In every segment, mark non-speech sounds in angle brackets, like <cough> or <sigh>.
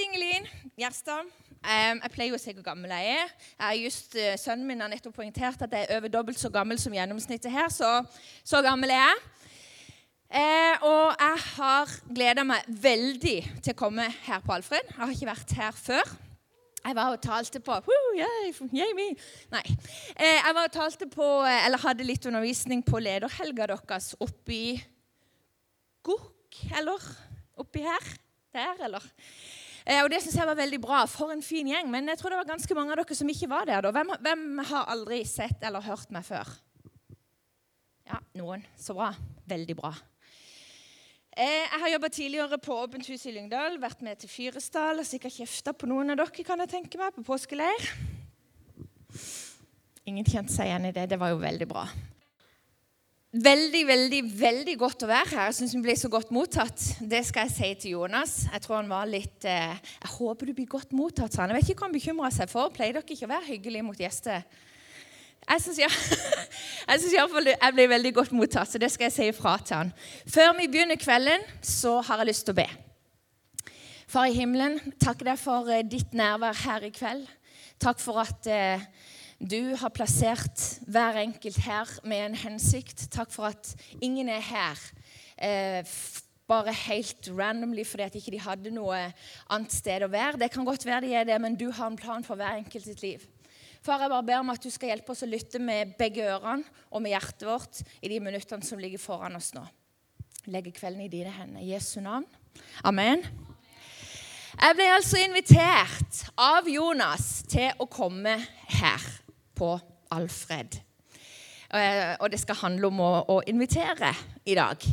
heter Ingelin Gjerstad. Um, jeg pleier å si hvor gammel jeg er. Jeg just, uh, Sønnen min har nettopp poengtert at jeg er over dobbelt så gammel som gjennomsnittet her. Så, så gammel er jeg. Uh, og jeg har gleda meg veldig til å komme her på Alfred. Jeg har ikke vært her før. Jeg var og talte på yay, yay me. Nei. Uh, jeg var og talte på, eller hadde litt undervisning på lederhelga deres oppi Gokk, eller oppi her. Der, eller? Eh, og Det syns jeg var veldig bra. For en fin gjeng. Men jeg tror det var ganske mange av dere som ikke var der. Hvem, hvem, har aldri sett eller hørt meg før? Ja, noen. Så bra. Veldig bra. Eh, jeg har jobba tidligere på Åpent hus i Lyngdal. Vært med til Fyresdal. og Sikkert kjefta på noen av dere, kan jeg tenke meg, på påskeleir. Ingen kjente seg igjen i det. Det var jo veldig bra. Veldig, veldig veldig godt å være her. Jeg syns vi ble så godt mottatt. Det skal jeg si til Jonas. Jeg tror han var litt eh, Jeg håper du blir godt mottatt, sa han. Jeg vet ikke hva han bekymra seg for. Pleier dere ikke å være hyggelige mot gjester? Jeg syns ja. <laughs> iallfall jeg ble veldig godt mottatt, så det skal jeg si ifra til han. Før vi begynner kvelden, så har jeg lyst til å be. Far i himmelen, takk deg for eh, ditt nærvær her i kveld. Takk for at eh, du har plassert hver enkelt her med en hensikt. Takk for at ingen er her eh, bare helt randomly fordi at ikke de hadde noe annet sted å være. Det kan godt være de er det, men du har en plan for hver enkelt sitt liv. Far, jeg bare ber om at du skal hjelpe oss å lytte med begge ørene og med hjertet vårt i de minuttene som ligger foran oss nå. Legger kvelden i dine hender. Jesu navn. Amen. Jeg ble altså invitert av Jonas til å komme her på Alfred. Eh, og det skal handle om å, å invitere i dag.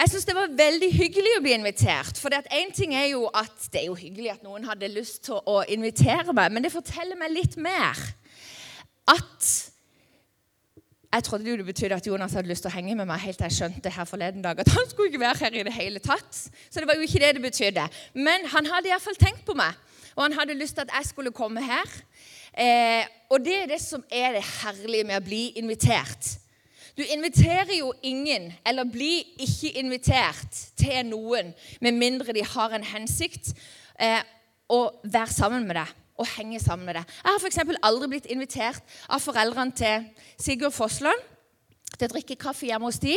Jeg syns det var veldig hyggelig å bli invitert. For én ting er jo at det er jo hyggelig at noen hadde lyst til å invitere meg, men det forteller meg litt mer. At jeg trodde jo det betydde at Jonas hadde lyst til å henge med meg helt til jeg skjønte her forleden dag at han skulle ikke være her i det hele tatt. Så det var jo ikke det det betydde. Men han hadde iallfall tenkt på meg, og han hadde lyst til at jeg skulle komme her. Eh, og det er det som er det herlige med å bli invitert. Du inviterer jo ingen, eller blir ikke invitert til noen med mindre de har en hensikt eh, å være sammen med deg og henge sammen med deg. Jeg har f.eks. aldri blitt invitert av foreldrene til Sigurd Fossland til å drikke kaffe hjemme hos de,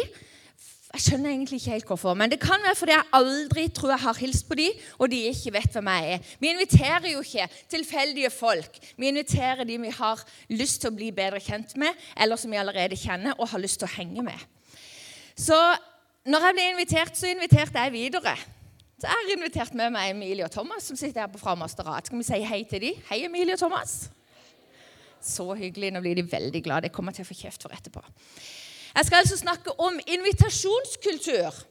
jeg skjønner egentlig ikke helt hvorfor, men det kan være fordi jeg aldri tror jeg har hilst på dem, og de ikke vet hvem jeg er. Vi inviterer jo ikke tilfeldige folk. Vi inviterer de vi har lyst til å bli bedre kjent med, eller som vi allerede kjenner og har lyst til å henge med. Så når jeg ble invitert, så inviterte jeg videre. Så jeg har invitert med meg Emilie og Thomas, som sitter her på Framasterat. Skal vi si hei til de? Hei, Emilie og Thomas. Så hyggelig. Nå blir de veldig glade. Jeg kommer til å få kjeft for etterpå. Jeg skal altså snakke om invitasjonskultur.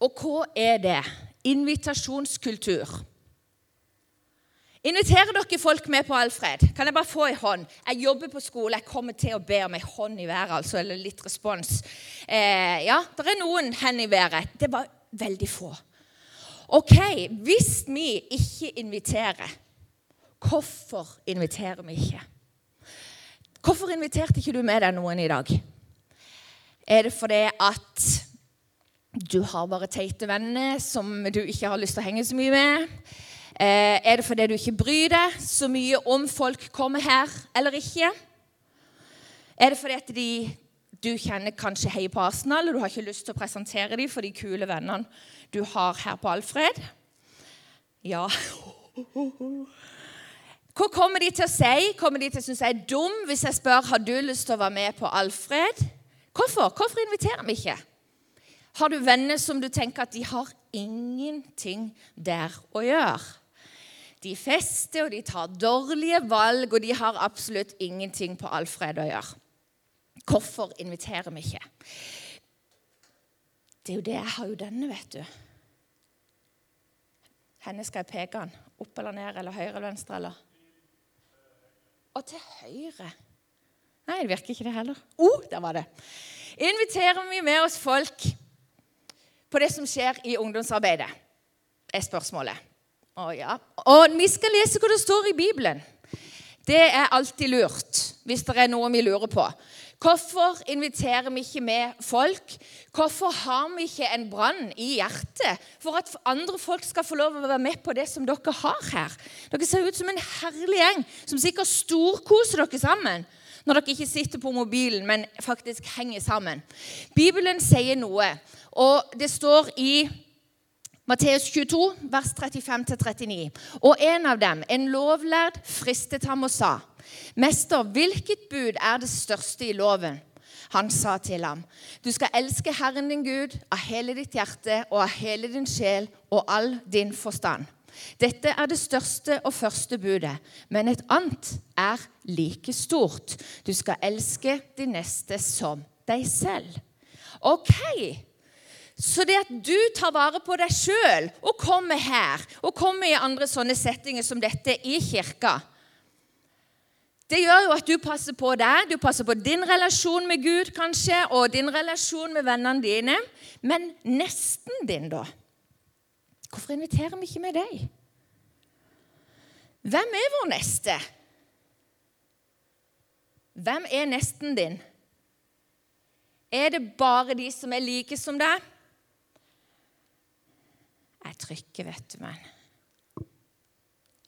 Og hva er det? Invitasjonskultur. Inviterer dere folk med på Alfred? Kan jeg bare få en hånd? Jeg jobber på skole. Jeg kommer til å be om en hånd i været, altså, eller litt respons. Eh, ja, det er noen hender i været. Det var veldig få. Ok, hvis vi ikke inviterer, hvorfor inviterer vi ikke? Hvorfor inviterte ikke du med deg noen i dag? Er det fordi at du har bare teite venner som du ikke har lyst til å henge så mye med? Eh, er det fordi du ikke bryr deg så mye om folk kommer her eller ikke? Er det fordi at de du kjenner kanskje heier på Arsenal, og du har ikke lyst til å presentere dem for de kule vennene du har her på Alfred? Ja. Hva kommer de til å si? Kommer de til å synes jeg er dum hvis jeg spør har du lyst til å være med på Alfred? Hvorfor? Hvorfor inviterer vi ikke? Har du venner som du tenker at de har ingenting der å gjøre? De fester, og de tar dårlige valg, og de har absolutt ingenting på Alfred å gjøre. Hvorfor inviterer vi ikke? Det er jo det jeg har jo denne, vet du. Henne skal jeg peke han. Opp eller ned, eller høyre eller venstre, eller? Og til høyre. Nei, det virker ikke det heller. Å, oh, der var det. Inviterer vi med oss folk på det som skjer i ungdomsarbeidet? er spørsmålet. Å ja. Og vi skal lese hva det står i Bibelen. Det er alltid lurt hvis det er noe vi lurer på. Hvorfor inviterer vi ikke med folk? Hvorfor har vi ikke en brann i hjertet for at andre folk skal få lov å være med på det som dere har her? Dere ser ut som en herlig gjeng som sikkert storkoser dere sammen når dere ikke sitter på mobilen, men faktisk henger sammen. Bibelen sier noe, og det står i Matteus 22, vers 35-39. Og en av dem, en lovlærd, fristet ham og sa, 'Mester, hvilket bud er det største i loven?' Han sa til ham, 'Du skal elske Herren din Gud av hele ditt hjerte og av hele din sjel og all din forstand.' Dette er det største og første budet, men et annet er like stort. Du skal elske de neste som deg selv. Ok, så det at du tar vare på deg sjøl og kommer her og kommer i andre sånne settinger som dette i kirka, det gjør jo at du passer på deg, du passer på din relasjon med Gud kanskje, og din relasjon med vennene dine. Men nesten din, da? Hvorfor inviterer vi ikke med deg? Hvem er vår neste? Hvem er nesten din? Er det bare de som er like som deg? Jeg trykker, vet du, men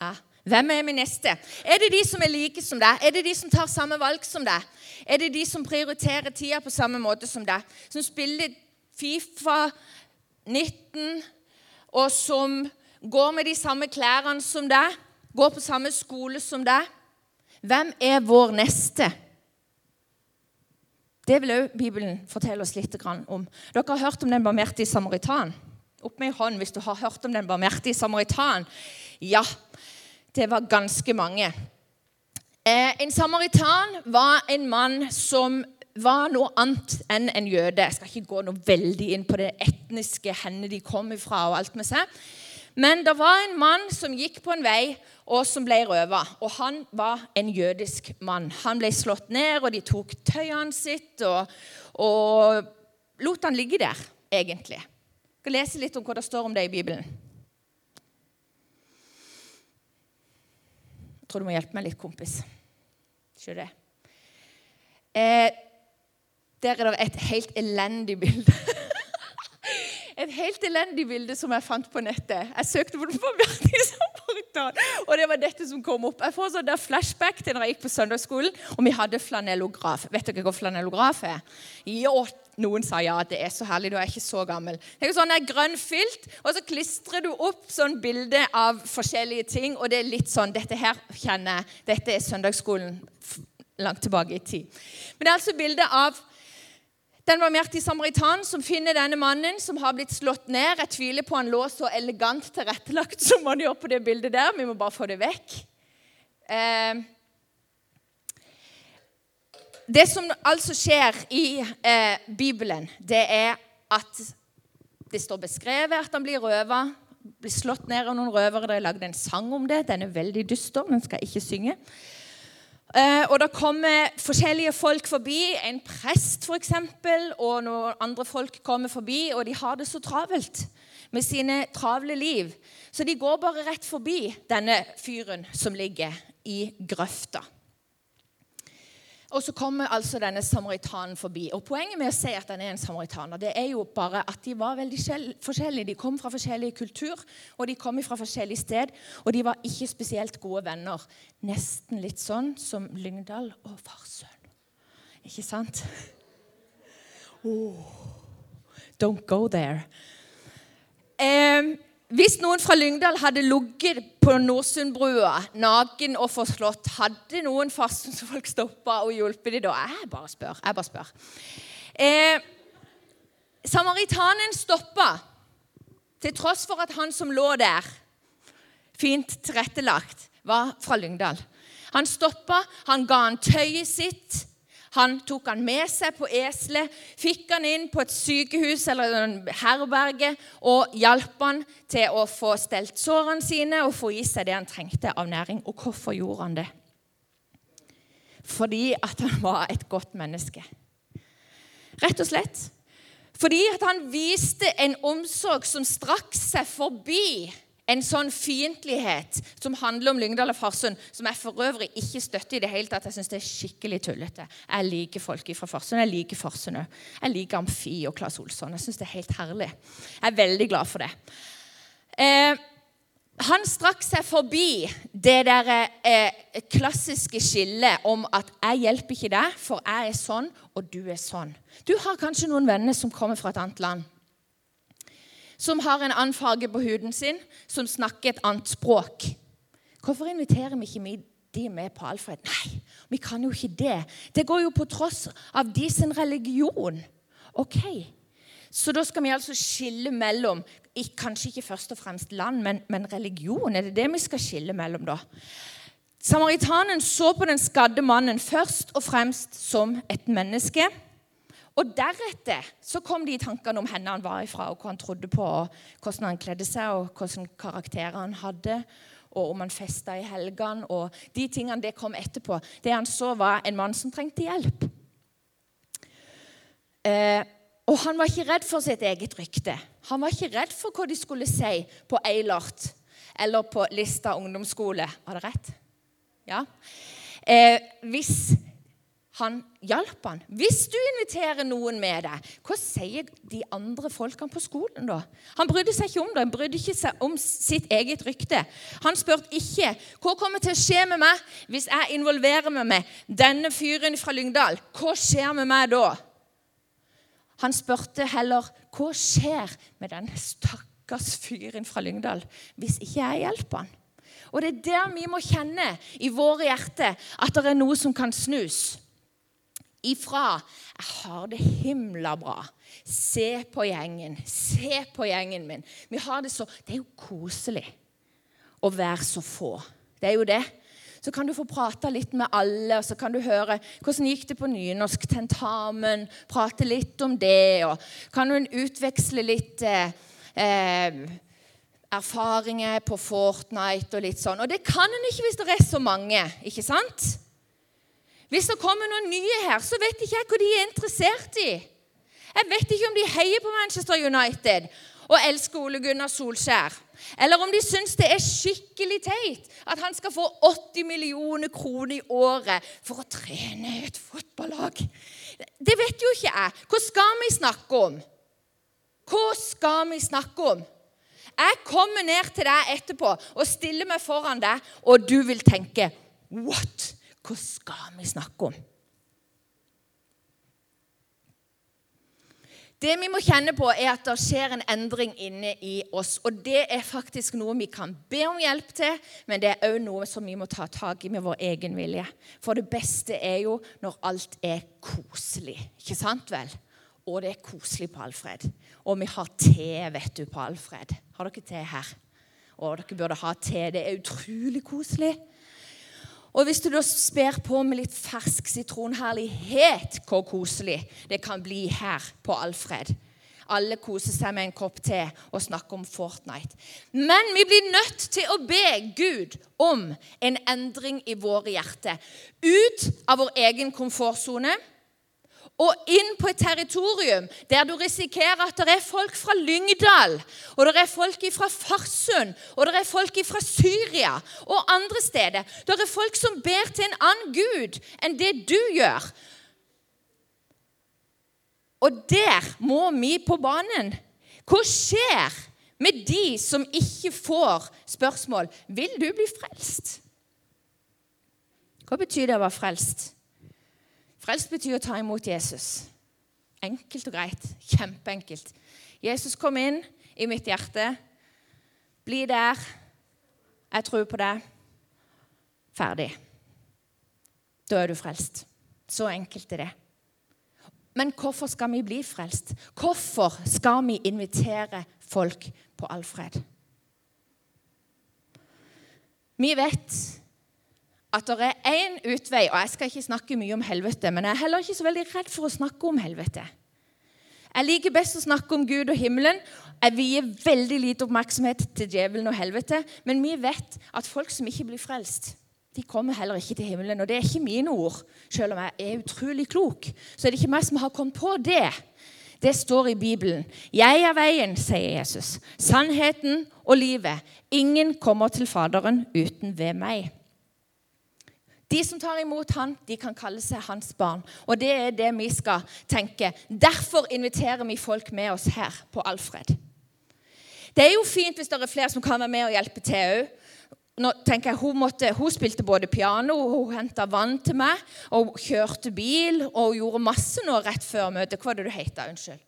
ja. Hvem er min neste? Er det de som er like som deg? Er det de som tar samme valg som deg? Er det de som prioriterer tida på samme måte som deg? Som spiller Fifa 19, og som går med de samme klærne som deg? Går på samme skole som deg? Hvem er vår neste? Det vil òg Bibelen fortelle oss litt om. Dere har hørt om den barmhjertige samaritan? Opp med en hånd hvis du har hørt om den barmhjertige samaritan. Ja, det var ganske mange. Eh, en samaritan var en mann som var noe annet enn en jøde. Jeg skal ikke gå noe veldig inn på det etniske, henne de kom ifra og alt med seg. Men det var en mann som gikk på en vei, og som ble røva. Og han var en jødisk mann. Han ble slått ned, og de tok tøyene sitt og, og lot han ligge der, egentlig. Jeg skal lese litt om hva det står om det i Bibelen. Tror du må hjelpe meg litt, kompis. Ikke det? Eh, der er det et helt elendig bilde. <laughs> et helt elendig bilde som jeg fant på nettet. Jeg søkte på det på Samaritan, og det var dette som kom opp. Jeg får sånn der flashback til når jeg gikk på søndagsskolen, og vi hadde flanellograf. Vet dere hva flanellograf er? Jo, noen sa ja, det er så herlig, du er ikke så gammel. Det er sånn der grønn filt, og så klistrer du opp sånn bilde av forskjellige ting. Og det er litt sånn Dette her kjenner jeg. Dette er søndagsskolen langt tilbake i tid. Men det er altså bilde av den barmhjertige samaritan som finner denne mannen som har blitt slått ned. Jeg tviler på han lå så elegant tilrettelagt som han gjør på det bildet der. Vi må bare få det vekk. Eh, det som altså skjer i eh, Bibelen, det er at det står beskrevet at han blir røva. Blir slått ned av noen røvere. Det er lagd en sang om det. Den er veldig dyster. Den skal ikke synge. Eh, og Det kommer forskjellige folk forbi. En prest, f.eks., og noen andre folk kommer forbi, og de har det så travelt med sine travle liv. Så de går bare rett forbi denne fyren som ligger i grøfta. Og så kommer altså denne samaritanen forbi. Og Poenget med å si at han er en samaritaner, det er jo bare at de var veldig forskjellige. De kom fra forskjellig kultur, og de kom fra forskjellig sted. Og de var ikke spesielt gode venner. Nesten litt sånn som Lyngdal og Farsøn. Ikke sant? Oh, don't go there. Um, hvis noen fra Lyngdal hadde ligget på Norsundbrua naken og forslått, hadde noen folk stoppa og hjulpet dem da? Jeg bare spør. Jeg bare spør. Eh, samaritanen stoppa til tross for at han som lå der, fint tilrettelagt, var fra Lyngdal. Han stoppa, han ga han tøyet sitt. Han tok han med seg på eselet, fikk han inn på et sykehus eller en herberge og hjalp han til å få stelt sårene sine og få i seg det han trengte av næring. Og hvorfor gjorde han det? Fordi at han var et godt menneske. Rett og slett. Fordi at han viste en omsorg som strakk seg forbi En sånn fiendtlighet som handler om Lyngdal og Farsund, som jeg for øvrig ikke støtter i det hele tatt. Jeg syns det er skikkelig tullete. Jeg liker folk fra Farsund. Jeg liker Farsund òg. Jeg liker Amfi og Claes Olsson. Jeg syns det er helt herlig. Jeg er veldig glad for det. Eh, han strakk seg forbi det der eh, klassiske skillet om at 'jeg hjelper ikke deg, for jeg er sånn, og du er sånn'. Du har kanskje noen venner som kommer fra et annet land som har en annen farge på huden sin, som snakker et annet språk. Hvorfor inviterer vi ikke de med på Alfred? Nei, vi kan jo ikke det. Det går jo på tross av de sin religion. Ok, Så da skal vi altså skille mellom kanskje ikke først og fremst land, men, men religion. Er det det vi skal skille mellom, da? Samaritanen så på den skadde mannen først og fremst som et menneske. Og deretter så kom de tankene om hvor han var ifra, og hva han trodde på, og hvordan han kledde seg, og hvordan karakterer han hadde, og om han festa i helgene. og De tingene det kom etterpå. Det han så, var en mann som trengte hjelp. Eh, og han var ikke redd for sitt eget rykte. Han var ikke redd for hva de skulle si på Eilert eller på Lista ungdomsskole. Var det rett? Ja. Eh, hvis han hjalp han. Hvis du inviterer noen med deg, hva sier de andre folkene på skolen da? Han brydde seg ikke om det, han brydde ikke seg om sitt eget rykte. Han spurte ikke hva kommer til å skje med meg hvis jeg involverer meg med denne fyren fra Lyngdal. Hva skjer med meg da? Han spurte heller hva skjer med denne stakkars fyren fra Lyngdal hvis ikke jeg hjelper han? Og det er der vi må kjenne i våre hjerter at det er noe som kan snus ifra 'Jeg har det himla bra'. Se på gjengen. Se på gjengen min. Vi har Det så, det er jo koselig å være så få. Det er jo det. Så kan du få prate litt med alle, og så kan du høre hvordan gikk det på nynorsk tentamen. Prate litt om det, og kan hun utveksle litt eh, eh, erfaringer på Fortnite og litt sånn. Og det kan en ikke hvis det er så mange, ikke sant? Hvis det kommer noen nye her, så vet ikke jeg hva de er interessert i. Jeg vet ikke om de heier på Manchester United og elsker Ole Gunnar Solskjær. Eller om de syns det er skikkelig teit at han skal få 80 millioner kroner i året for å trene et fotballag. Det vet jo ikke jeg. Hva skal vi snakke om? Hva skal vi snakke om? Jeg kommer ned til deg etterpå og stiller meg foran deg, og du vil tenke What? Hva skal vi snakke om? Det vi må kjenne på, er at det skjer en endring inne i oss. Og det er faktisk noe vi kan be om hjelp til, men det er òg noe som vi må ta tak i med vår egen vilje. For det beste er jo når alt er koselig. Ikke sant vel? Og det er koselig på Alfred. Og vi har te, vet du, på Alfred. Har dere te her? Og dere burde ha te. Det er utrolig koselig. Og hvis du da sper på med litt fersk sitronherlighet, hvor koselig det kan bli her på Alfred. Alle koser seg med en kopp te og snakker om Fortnite. Men vi blir nødt til å be Gud om en endring i våre hjerter. Ut av vår egen komfortsone og inn på et territorium der du risikerer at det er folk fra Lyngdal, og det er folk fra Farsund, og det er folk fra Syria og andre steder. Det er folk som ber til en annen gud enn det du gjør. Og der må vi på banen. Hva skjer med de som ikke får spørsmål 'Vil du bli frelst?' Hva betyr det å være frelst? Frelst betyr å ta imot Jesus. Enkelt og greit. Kjempeenkelt. Jesus kom inn i mitt hjerte. Bli der. Jeg tror på deg. Ferdig. Da er du frelst. Så enkelt er det. Men hvorfor skal vi bli frelst? Hvorfor skal vi invitere folk på Alfred? Vi vet at det er én utvei. Og jeg skal ikke snakke mye om helvete, men jeg er heller ikke så veldig redd for å snakke om helvete. Jeg liker best å snakke om Gud og himmelen. Jeg vier veldig lite oppmerksomhet til djevelen og helvete. Men vi vet at folk som ikke blir frelst, de kommer heller ikke til himmelen. Og det er ikke mine ord. Selv om jeg er utrolig klok, så er det ikke meg som har kommet på det. Det står i Bibelen. 'Jeg er veien', sier Jesus. 'Sannheten og livet'. Ingen kommer til Faderen uten ved meg. De som tar imot han, de kan kalle seg hans barn. Og det er det vi skal tenke. Derfor inviterer vi folk med oss her på Alfred. Det er jo fint hvis det er flere som kan være med og hjelpe til òg. Nå tenker jeg, hun, måtte, hun spilte både piano, hun henta vann til meg, og hun kjørte bil og gjorde masse nå rett før møtet. Hva var det du het? Unnskyld.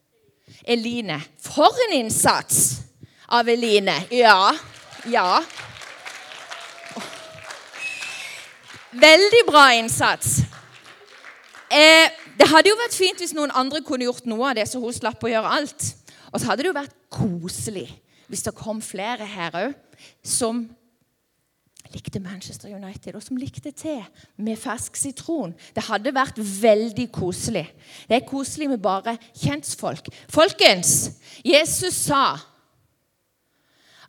Eline. For en innsats av Eline. Ja. Ja. Veldig bra innsats. Eh, det hadde jo vært fint hvis noen andre kunne gjort noe av det, så hun slapp å gjøre alt. Og så hadde det jo vært koselig hvis det kom flere her òg som likte Manchester United, og som likte te med fersk sitron. Det hadde vært veldig koselig. Det er koselig med bare kjentfolk. Folkens, Jesus sa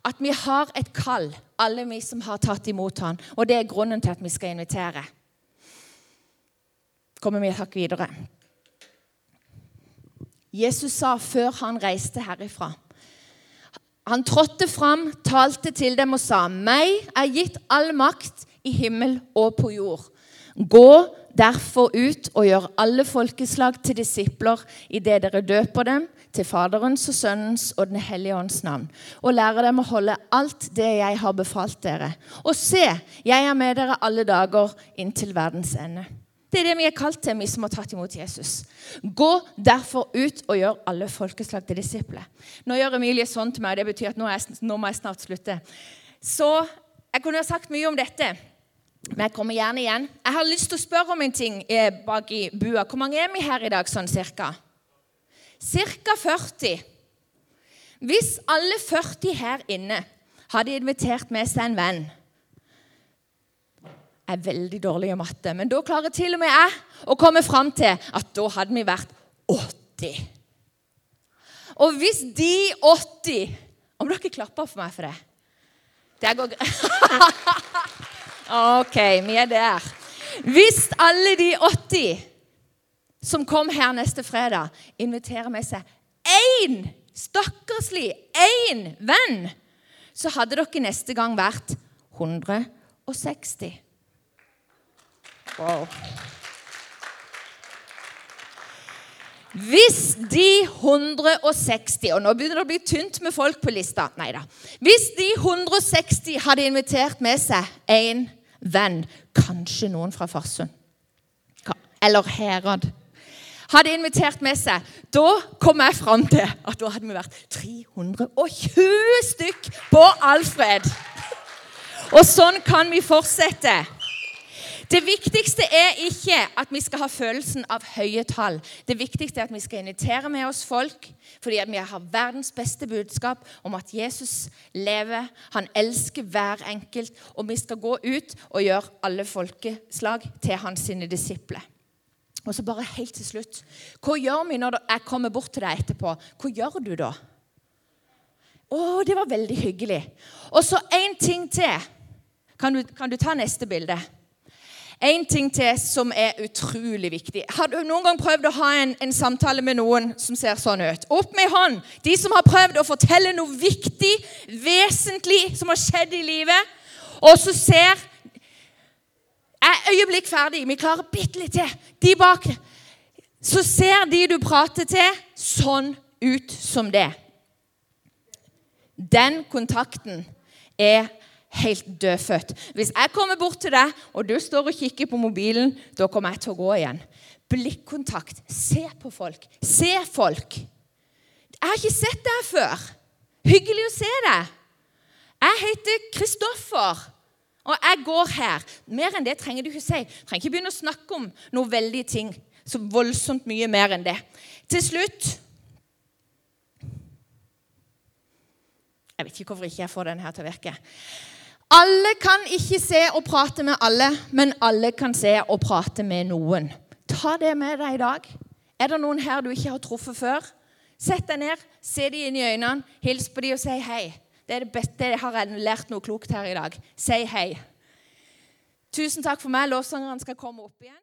at vi har et kall, alle vi som har tatt imot ham. Og det er grunnen til at vi skal invitere. Kommer vi et hakk videre. Jesus sa før han reiste herifra Han trådte fram, talte til dem og sa, 'Meg er gitt all makt i himmel og på jord.' Gå derfor ut og gjør alle folkeslag til disipler idet dere døper dem til Faderens og Sønnens og Den hellige ånds navn, og lærer dem å holde alt det jeg har befalt dere. Og se, jeg er med dere alle dager inntil verdens ende. Det er det vi er kalt til, vi som har tatt imot Jesus. Gå derfor ut og gjør alle folkeslag til disipler. Nå gjør Emilie sånn til meg, og det betyr at nå, jeg, nå må jeg snart slutte. Så jeg kunne ha sagt mye om dette, men jeg kommer gjerne igjen. Jeg har lyst til å spørre om en ting eh, bak i bua. Hvor mange er vi her i dag, sånn cirka? Cirka 40. Hvis alle 40 her inne hadde invitert med seg en venn jeg er veldig dårlig i matte, men da klarer til og med jeg å komme fram til at da hadde vi vært 80. Og hvis de 80 Om dere klapper for meg for det? Det går greit. <laughs> OK, vi er der. Hvis alle de 80 som kom her neste fredag, inviterer med seg én stakkarslig én venn, så hadde dere neste gang vært 160. Wow. Hvis de 160 Og nå begynner det å bli tynt med folk på lista. Nei da. Hvis de 160 hadde invitert med seg en venn, kanskje noen fra Farsund eller Herad hadde invitert med seg, da kom jeg fram til at da hadde vi vært 320 stykk på Alfred. Og sånn kan vi fortsette. Det viktigste er ikke at vi skal ha følelsen av høye tall. Det viktigste er at vi skal invitere med oss folk fordi vi har verdens beste budskap om at Jesus lever. Han elsker hver enkelt, og vi skal gå ut og gjøre alle folkeslag til hans sine disipler. Og så bare helt til slutt Hva gjør vi når jeg kommer bort til deg etterpå? Hva gjør du da? Å, det var veldig hyggelig. Og så én ting til. Kan du, kan du ta neste bilde? En ting til som er utrolig viktig. Har du noen gang prøvd å ha en, en, samtale med noen som ser sånn ut? Opp med hånd! De som har prøvd å fortelle noe viktig, vesentlig, som har skjedd i livet, og så ser er øyeblikk ferdig. Vi klarer bitte litt til. De bak Så ser de du prater til, sånn ut som det. Den kontakten er helt dødfødt. Hvis jeg kommer bort til deg, og du står og kikker på mobilen, da kommer jeg til å gå igjen. Blikkontakt. Se på folk. Se folk. Jeg har ikke sett deg før. Hyggelig å se deg. Jeg heter Kristoffer. Og jeg går her. Mer enn det trenger du ikke si. Du trenger ikke begynne å snakke om noe veldig ting. Så voldsomt mye mer enn det. Til slutt Jeg vet ikke hvorfor ikke jeg får den her til å virke. Alle kan ikke se og prate med alle, men alle kan se og prate med noen. Ta det med deg i dag. Er det noen her du ikke har truffet før? Sett deg ned, se dem inn i øynene, hils på dem og si hei. Det er det beste. Jeg har lært noe klokt her i dag. Si hei. Tusen takk for meg. Lovsangerne skal komme opp igjen.